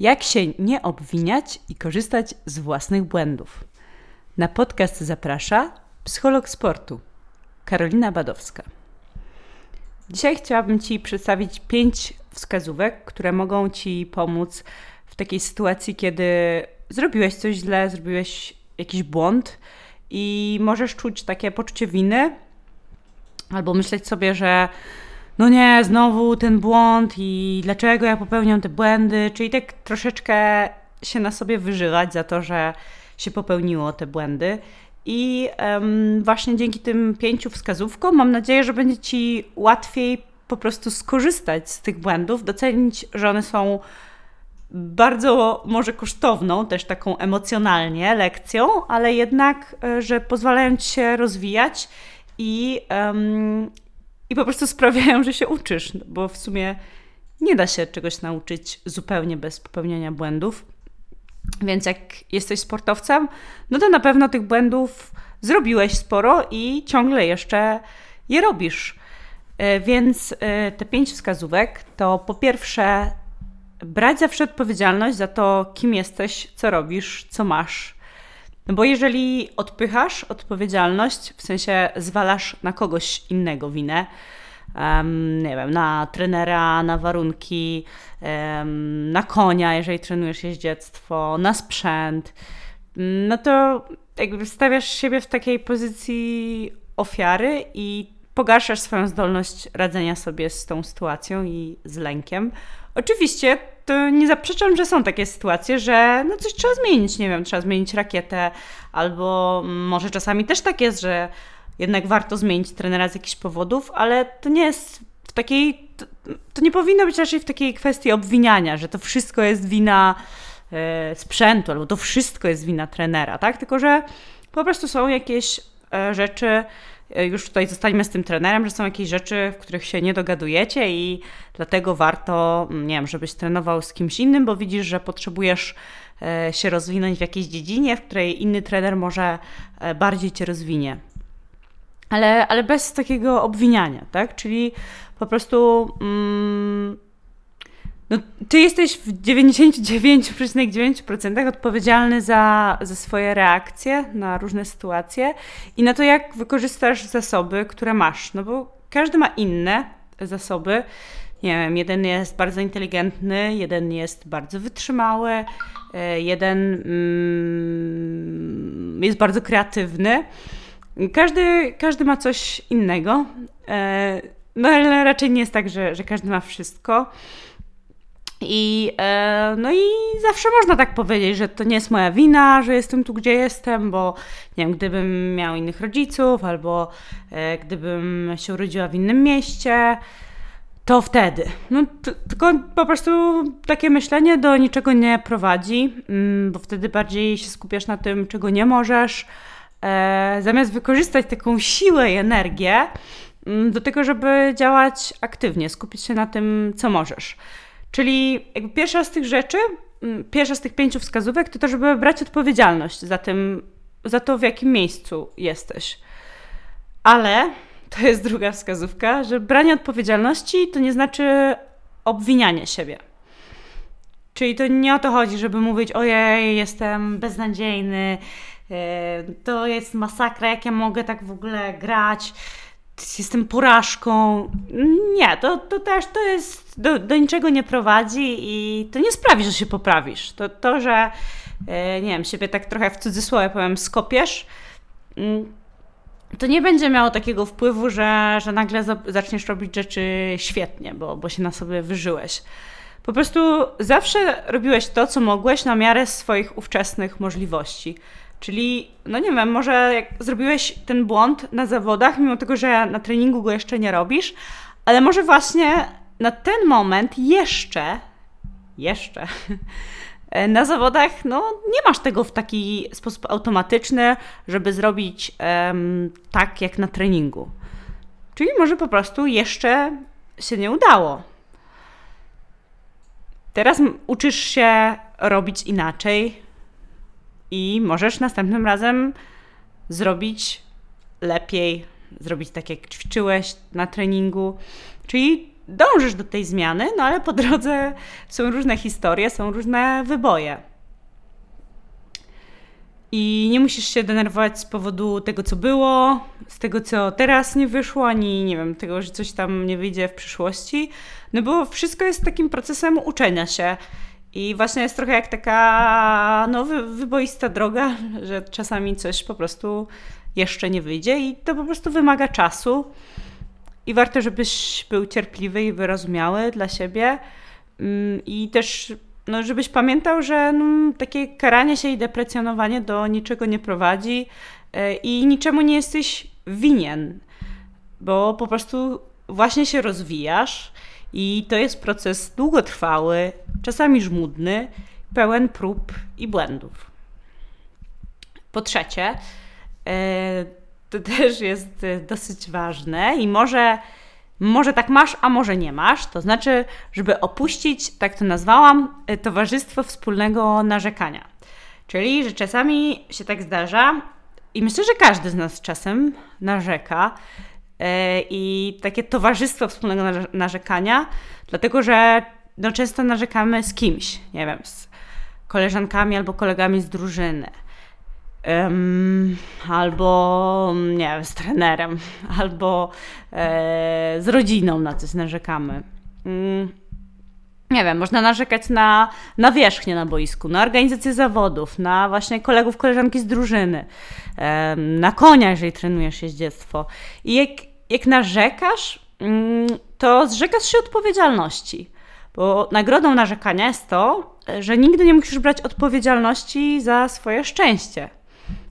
Jak się nie obwiniać i korzystać z własnych błędów. Na podcast zaprasza psycholog sportu Karolina Badowska. Dzisiaj chciałabym Ci przedstawić pięć wskazówek, które mogą Ci pomóc w takiej sytuacji, kiedy zrobiłeś coś źle, zrobiłeś jakiś błąd i możesz czuć takie poczucie winy, albo myśleć sobie, że no nie, znowu ten błąd i dlaczego ja popełniam te błędy, czyli tak troszeczkę się na sobie wyżylać za to, że się popełniło te błędy. I um, właśnie dzięki tym pięciu wskazówkom mam nadzieję, że będzie Ci łatwiej po prostu skorzystać z tych błędów, docenić, że one są bardzo może kosztowną, też taką emocjonalnie lekcją, ale jednak, e, że pozwalają Ci się rozwijać i, um, i po prostu sprawiają, że się uczysz, bo w sumie nie da się czegoś nauczyć zupełnie bez popełniania błędów. Więc jak jesteś sportowcem, no to na pewno tych błędów zrobiłeś sporo i ciągle jeszcze je robisz. E, więc e, te pięć wskazówek to po pierwsze brać zawsze odpowiedzialność za to, kim jesteś, co robisz, co masz. No bo jeżeli odpychasz odpowiedzialność, w sensie zwalasz na kogoś innego winę, um, nie wiem, na trenera, na warunki, um, na konia, jeżeli trenujesz jeździectwo, na sprzęt, no to jakby stawiasz siebie w takiej pozycji ofiary i pogarszasz swoją zdolność radzenia sobie z tą sytuacją i z lękiem. Oczywiście to nie zaprzeczam, że są takie sytuacje, że no coś trzeba zmienić, nie wiem, trzeba zmienić rakietę, albo może czasami też tak jest, że jednak warto zmienić trenera z jakichś powodów, ale to nie jest w takiej, to, to nie powinno być raczej w takiej kwestii obwiniania, że to wszystko jest wina e, sprzętu, albo to wszystko jest wina trenera, tak? Tylko, że po prostu są jakieś e, rzeczy, już tutaj zostańmy z tym trenerem, że są jakieś rzeczy, w których się nie dogadujecie i dlatego warto, nie wiem, żebyś trenował z kimś innym, bo widzisz, że potrzebujesz e, się rozwinąć w jakiejś dziedzinie, w której inny trener może e, bardziej cię rozwinie ale, ale bez takiego obwiniania, tak? Czyli po prostu mm, no, ty jesteś w 99,9% odpowiedzialny za, za swoje reakcje na różne sytuacje i na to, jak wykorzystasz zasoby, które masz. No bo każdy ma inne zasoby. Nie wiem, jeden jest bardzo inteligentny, jeden jest bardzo wytrzymały, e, jeden mm, jest bardzo kreatywny. Każdy, każdy ma coś innego, e, no ale raczej nie jest tak, że, że każdy ma wszystko. I, e, no i zawsze można tak powiedzieć, że to nie jest moja wina, że jestem tu, gdzie jestem, bo nie wiem, gdybym miał innych rodziców, albo e, gdybym się urodziła w innym mieście, to wtedy. No, tylko po prostu takie myślenie do niczego nie prowadzi, mm, bo wtedy bardziej się skupiasz na tym, czego nie możesz, e, zamiast wykorzystać taką siłę i energię mm, do tego, żeby działać aktywnie, skupić się na tym, co możesz. Czyli pierwsza z tych rzeczy, mm, pierwsza z tych pięciu wskazówek to to, żeby brać odpowiedzialność za, tym, za to, w jakim miejscu jesteś. Ale to jest druga wskazówka, że branie odpowiedzialności to nie znaczy obwinianie siebie. Czyli to nie o to chodzi, żeby mówić, ojej, jestem beznadziejny, E, to jest masakra, jak ja mogę tak w ogóle grać, jestem porażką. Nie, to, to też to jest, do, do niczego nie prowadzi i to nie sprawi, że się poprawisz. To, to że e, nie wiem, siebie tak trochę w cudzysłowie powiem, skopiesz, mm, to nie będzie miało takiego wpływu, że, że nagle zaczniesz robić rzeczy świetnie, bo, bo się na sobie wyżyłeś. Po prostu zawsze robiłeś to, co mogłeś na miarę swoich ówczesnych możliwości. Czyli, no nie wiem, może jak zrobiłeś ten błąd na zawodach, mimo tego, że na treningu go jeszcze nie robisz, ale może właśnie na ten moment jeszcze, jeszcze na zawodach, no nie masz tego w taki sposób automatyczny, żeby zrobić um, tak jak na treningu. Czyli może po prostu jeszcze się nie udało. Teraz uczysz się robić inaczej, i możesz następnym razem zrobić lepiej, zrobić tak jak ćwiczyłeś na treningu. Czyli dążysz do tej zmiany, no ale po drodze są różne historie, są różne wyboje. I nie musisz się denerwować z powodu tego, co było, z tego, co teraz nie wyszło, ani nie wiem, tego, że coś tam nie wyjdzie w przyszłości. No bo wszystko jest takim procesem uczenia się. I właśnie jest trochę jak taka no, wyboista droga, że czasami coś po prostu jeszcze nie wyjdzie i to po prostu wymaga czasu. I warto, żebyś był cierpliwy i wyrozumiały dla siebie. Mm, I też, no, żebyś pamiętał, że no, takie karanie się i deprecjonowanie do niczego nie prowadzi e, i niczemu nie jesteś winien, bo po prostu właśnie się rozwijasz i to jest proces długotrwały, czasami żmudny, pełen prób i błędów. Po trzecie, e, to też jest e, dosyć ważne i może, może tak masz, a może nie masz. To znaczy, żeby opuścić, tak to nazwałam, e, towarzystwo wspólnego narzekania. Czyli, że czasami się tak zdarza, i myślę, że każdy z nas czasem narzeka, i takie towarzystwo wspólnego narzekania, dlatego że no, często narzekamy z kimś, nie wiem, z koleżankami albo kolegami z drużyny. Um, albo nie wiem, z trenerem, albo e, z rodziną na coś narzekamy. Um, nie wiem, można narzekać na, na wierzchnię na boisku, na organizację zawodów, na właśnie kolegów, koleżanki z drużyny, na konia, jeżeli trenujesz jeździectwo. I jak, jak narzekasz, um, to zrzekasz się odpowiedzialności. Bo nagrodą narzekania jest to, że nigdy nie musisz brać odpowiedzialności za swoje szczęście.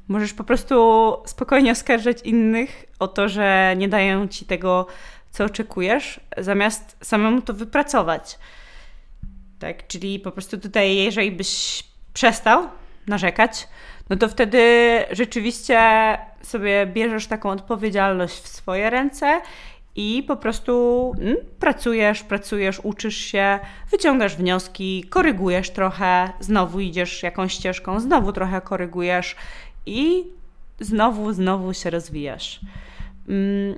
Możesz po prostu spokojnie oskarżać innych o to, że nie dają ci tego, co oczekujesz, zamiast samemu to wypracować. Tak, czyli po prostu tutaj, jeżeli byś przestał narzekać, no to wtedy rzeczywiście sobie bierzesz taką odpowiedzialność w swoje ręce i po prostu mm, pracujesz, pracujesz, uczysz się, wyciągasz wnioski, korygujesz trochę, znowu idziesz jakąś ścieżką, znowu trochę korygujesz i znowu, znowu się rozwijasz. Mm,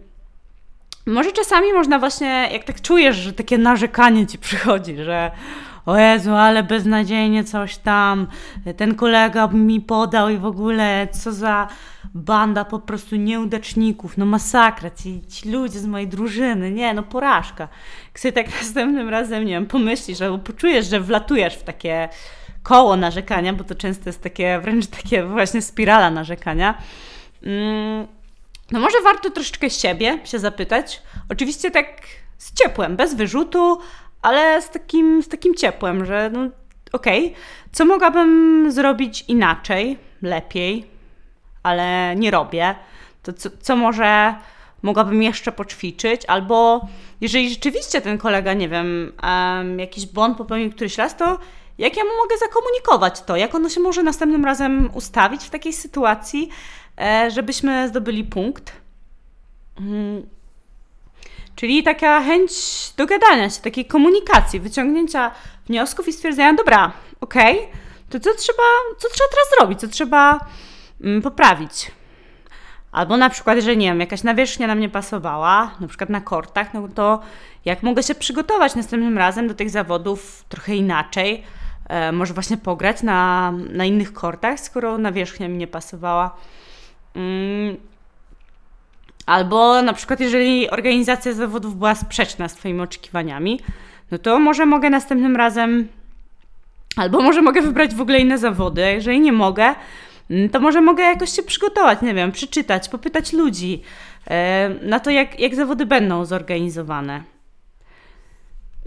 może czasami można właśnie, jak tak czujesz, że takie narzekanie ci przychodzi, że o Jezu, ale beznadziejnie coś tam, ten kolega mi podał i w ogóle co za banda po prostu nieudaczników, no masakra, ci, ci ludzie z mojej drużyny, nie, no porażka. Sobie tak następnym razem, nie wiem, pomyślisz albo poczujesz, że wlatujesz w takie koło narzekania, bo to często jest takie, wręcz takie właśnie spirala narzekania, mm, no może warto troszeczkę siebie się zapytać. Oczywiście tak z ciepłem, bez wyrzutu, ale z takim, z takim ciepłem, że no okej, okay, co mogłabym zrobić inaczej, lepiej, ale nie robię, to co, co może mogłabym jeszcze poćwiczyć, albo jeżeli rzeczywiście ten kolega, nie wiem, um, jakiś błąd popełnił któryś raz, to jak ja mu mogę zakomunikować to, jak ono się może następnym razem ustawić w takiej sytuacji, e, żebyśmy zdobyli punkt. Czyli taka chęć dogadania się, takiej komunikacji, wyciągnięcia wniosków i stwierdzenia, dobra, okej, okay, to co trzeba, co trzeba teraz zrobić, co trzeba mm, poprawić. Albo na przykład, że nie wiem, jakaś nawierzchnia nam nie pasowała, na przykład na kortach, no to jak mogę się przygotować następnym razem do tych zawodów trochę inaczej, e, może właśnie pograć na, na innych kortach, skoro nawierzchnia mi nie pasowała. Mm, Albo na przykład, jeżeli organizacja zawodów była sprzeczna z Twoimi oczekiwaniami, no to może mogę następnym razem, albo może mogę wybrać w ogóle inne zawody. Jeżeli nie mogę, mm, to może mogę jakoś się przygotować, nie wiem, przeczytać, popytać ludzi e, na to, jak, jak zawody będą zorganizowane.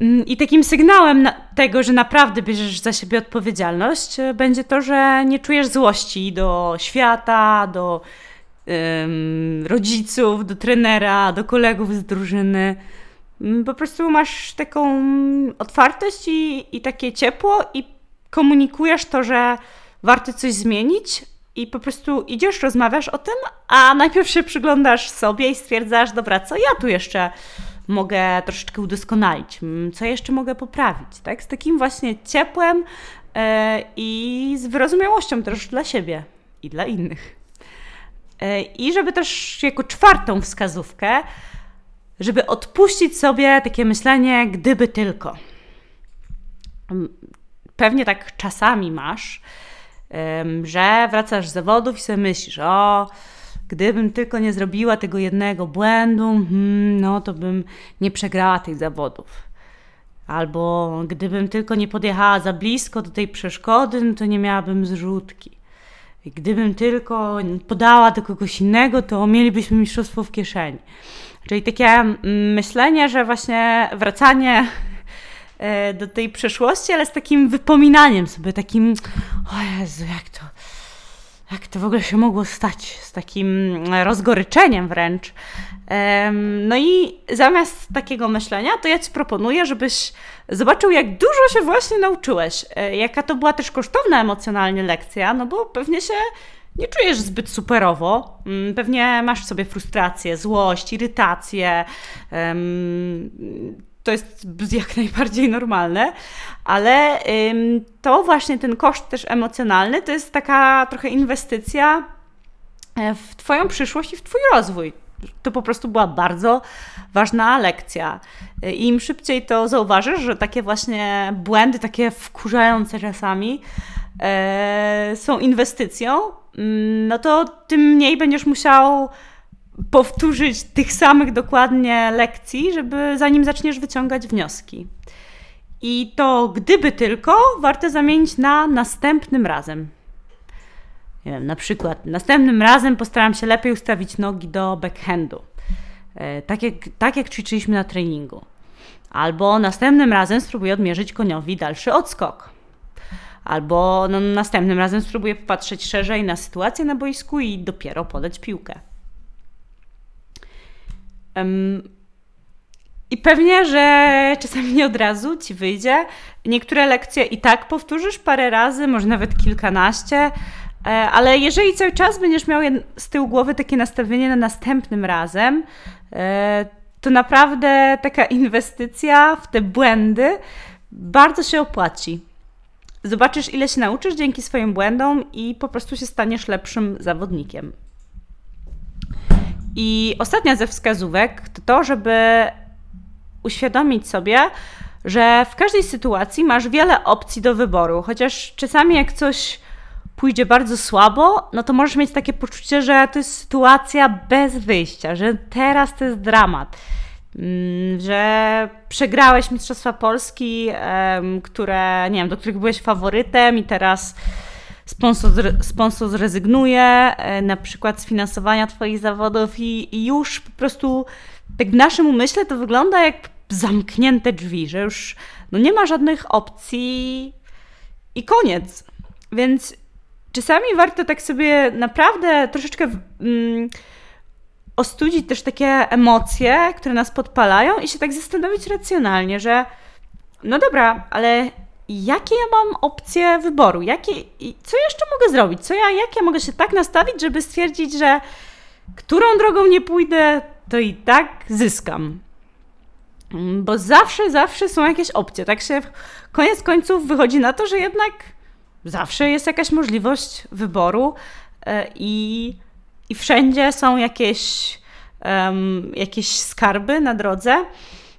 Mm, I takim sygnałem tego, że naprawdę bierzesz za siebie odpowiedzialność, e, będzie to, że nie czujesz złości do świata, do rodziców, do trenera, do kolegów z drużyny. Mm, po prostu masz taką otwartość i, i takie ciepło i komunikujesz to, że warto coś zmienić i po prostu idziesz, rozmawiasz o tym, a najpierw się przyglądasz sobie i stwierdzasz, dobra, co ja tu jeszcze mogę troszeczkę udoskonalić, mm, co jeszcze mogę poprawić, tak? Z takim właśnie ciepłem yy, i z wyrozumiałością też dla siebie i dla innych. E, I żeby też jako czwartą wskazówkę żeby odpuścić sobie takie myślenie, gdyby tylko. Pewnie tak czasami masz, że wracasz z zawodów i sobie myślisz, o, gdybym tylko nie zrobiła tego jednego błędu, hmm, no to bym nie przegrała tych zawodów. Albo gdybym tylko nie podjechała za blisko do tej przeszkody, no to nie miałabym zrzutki. I gdybym tylko podała do kogoś innego, to mielibyśmy mistrzostwo w kieszeni. Czyli takie myślenie, że właśnie wracanie e, do tej przeszłości, ale z takim wypominaniem sobie, takim o Jezu, jak to, jak to w ogóle się mogło stać, z takim rozgoryczeniem wręcz. No i zamiast takiego myślenia, to ja Ci proponuję, żebyś zobaczył, jak dużo się właśnie nauczyłeś. E, jaka to była też kosztowna emocjonalnie lekcja, no bo pewnie się nie czujesz zbyt superowo. Mm, pewnie masz w sobie frustrację, złość, irytację. To jest jak najbardziej normalne, ale to właśnie ten koszt też emocjonalny to jest taka trochę inwestycja e, w Twoją przyszłość i w Twój rozwój. To po prostu była bardzo ważna lekcja. E, I im szybciej to zauważysz, że takie właśnie błędy, takie wkurzające czasami, e, są inwestycją, mm, no to tym mniej będziesz musiał powtórzyć tych samych dokładnie lekcji, żeby zanim zaczniesz wyciągać wnioski. I to gdyby tylko warto zamienić na następnym razem. Nie wiem, na przykład następnym razem postaram się lepiej ustawić nogi do backhandu. E, tak jak, tak jak ćwiczyliśmy na treningu. Albo następnym razem spróbuję odmierzyć koniowi dalszy odskok. Albo no, następnym razem spróbuję popatrzeć szerzej na sytuację na boisku i dopiero podać piłkę. Um, I pewnie, że czasami nie od razu ci wyjdzie. Niektóre lekcje i tak powtórzysz parę razy, może nawet kilkanaście, e, ale jeżeli cały czas będziesz miał z tyłu głowy takie nastawienie na następnym razem, e, to naprawdę taka inwestycja w te błędy bardzo się opłaci. Zobaczysz, ile się nauczysz dzięki swoim błędom i po prostu się staniesz lepszym zawodnikiem. I ostatnia ze wskazówek to to, żeby uświadomić sobie, że w każdej sytuacji masz wiele opcji do wyboru, chociaż czasami jak coś pójdzie bardzo słabo, no to możesz mieć takie poczucie, że to jest sytuacja bez wyjścia, że teraz to jest dramat, mm, że przegrałeś Mistrzostwa Polski, które, nie wiem, do których byłeś faworytem i teraz sponsor, sponsor zrezygnuje e, na przykład z finansowania Twoich zawodów i, i już po prostu tak w naszym umyśle to wygląda jak zamknięte drzwi, że już no nie ma żadnych opcji i koniec. Więc czasami warto tak sobie naprawdę troszeczkę mm, ostudzić też takie emocje, które nas podpalają i się tak zastanowić racjonalnie, że no dobra, ale jakie ja mam opcje wyboru? Jakie, co jeszcze mogę zrobić? Co ja, jak ja mogę się tak nastawić, żeby stwierdzić, że którą drogą nie pójdę, to i tak zyskam. Bo zawsze, zawsze są jakieś opcje. Tak się koniec końców wychodzi na to, że jednak zawsze jest jakaś możliwość wyboru e, i, i wszędzie są jakieś, um, jakieś skarby na drodze.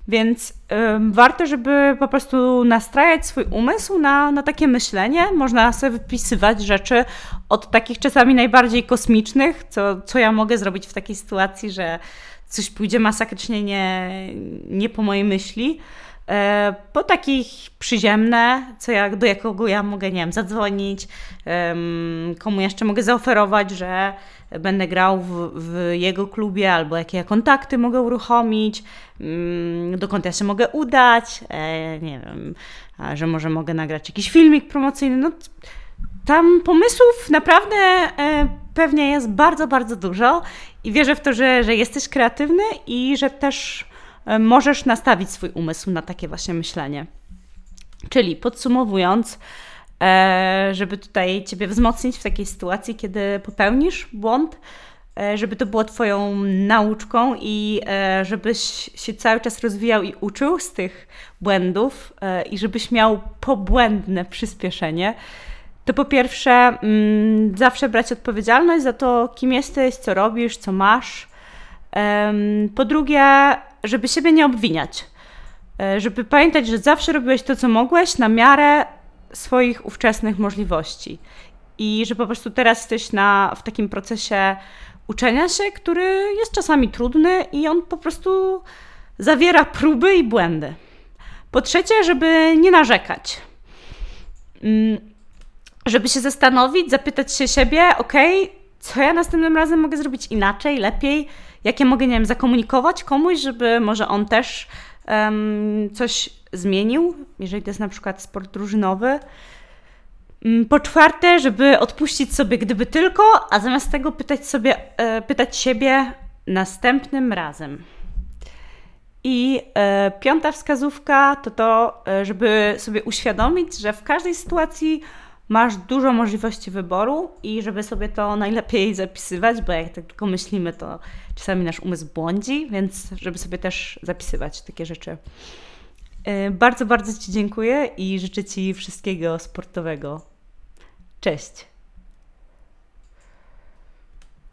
Więc um, warto, żeby po prostu nastrajać swój umysł na, na takie myślenie. Można sobie wypisywać rzeczy od takich czasami najbardziej kosmicznych, co, co ja mogę zrobić w takiej sytuacji, że coś pójdzie masakrycznie nie, nie po mojej myśli. E, po takich przyziemne, co ja, do jakiego ja mogę, nie wiem, zadzwonić, komu jeszcze mogę zaoferować, że będę grał w, w, jego klubie, albo jakie ja kontakty mogę uruchomić, mm, dokąd ja się mogę udać, e, nie wiem, że może mogę nagrać jakiś filmik promocyjny. No, tam pomysłów naprawdę e, pewnie jest bardzo, bardzo dużo i wierzę w to, że, że jesteś kreatywny i że też e, możesz nastawić swój umysł na takie właśnie myślenie. Czyli podsumowując, żeby tutaj Ciebie wzmocnić w takiej sytuacji, kiedy popełnisz błąd, e, żeby to było Twoją nauczką i e, żebyś się cały czas rozwijał i uczył z tych błędów i żebyś miał pobłędne przyspieszenie. To po pierwsze, mm, zawsze brać odpowiedzialność za to, kim jesteś, co robisz, co masz. Po drugie, żeby siebie nie obwiniać. E, żeby pamiętać, że zawsze robiłeś to, co mogłeś na miarę swoich ówczesnych możliwości. I że po prostu teraz jesteś na, w takim procesie uczenia się, który jest czasami trudny i on po prostu zawiera próby i błędy. Po trzecie, żeby nie narzekać. Mm, żeby się zastanowić, zapytać się siebie, ok, co ja następnym razem mogę zrobić inaczej, lepiej, jak ja mogę, nie wiem, zakomunikować komuś, żeby może on też um, coś zmienił, jeżeli to jest na przykład sport drużynowy. Mm, po czwarte, żeby odpuścić sobie gdyby tylko, a zamiast tego pytać sobie, e, pytać siebie następnym razem. I e, piąta wskazówka to to, e, żeby sobie uświadomić, że w każdej sytuacji masz dużo możliwości wyboru i żeby sobie to najlepiej zapisywać, bo jak tak tylko myślimy, to czasami nasz umysł błądzi, więc żeby sobie też zapisywać takie rzeczy. E, bardzo, bardzo Ci dziękuję i życzę Ci wszystkiego sportowego. Cześć!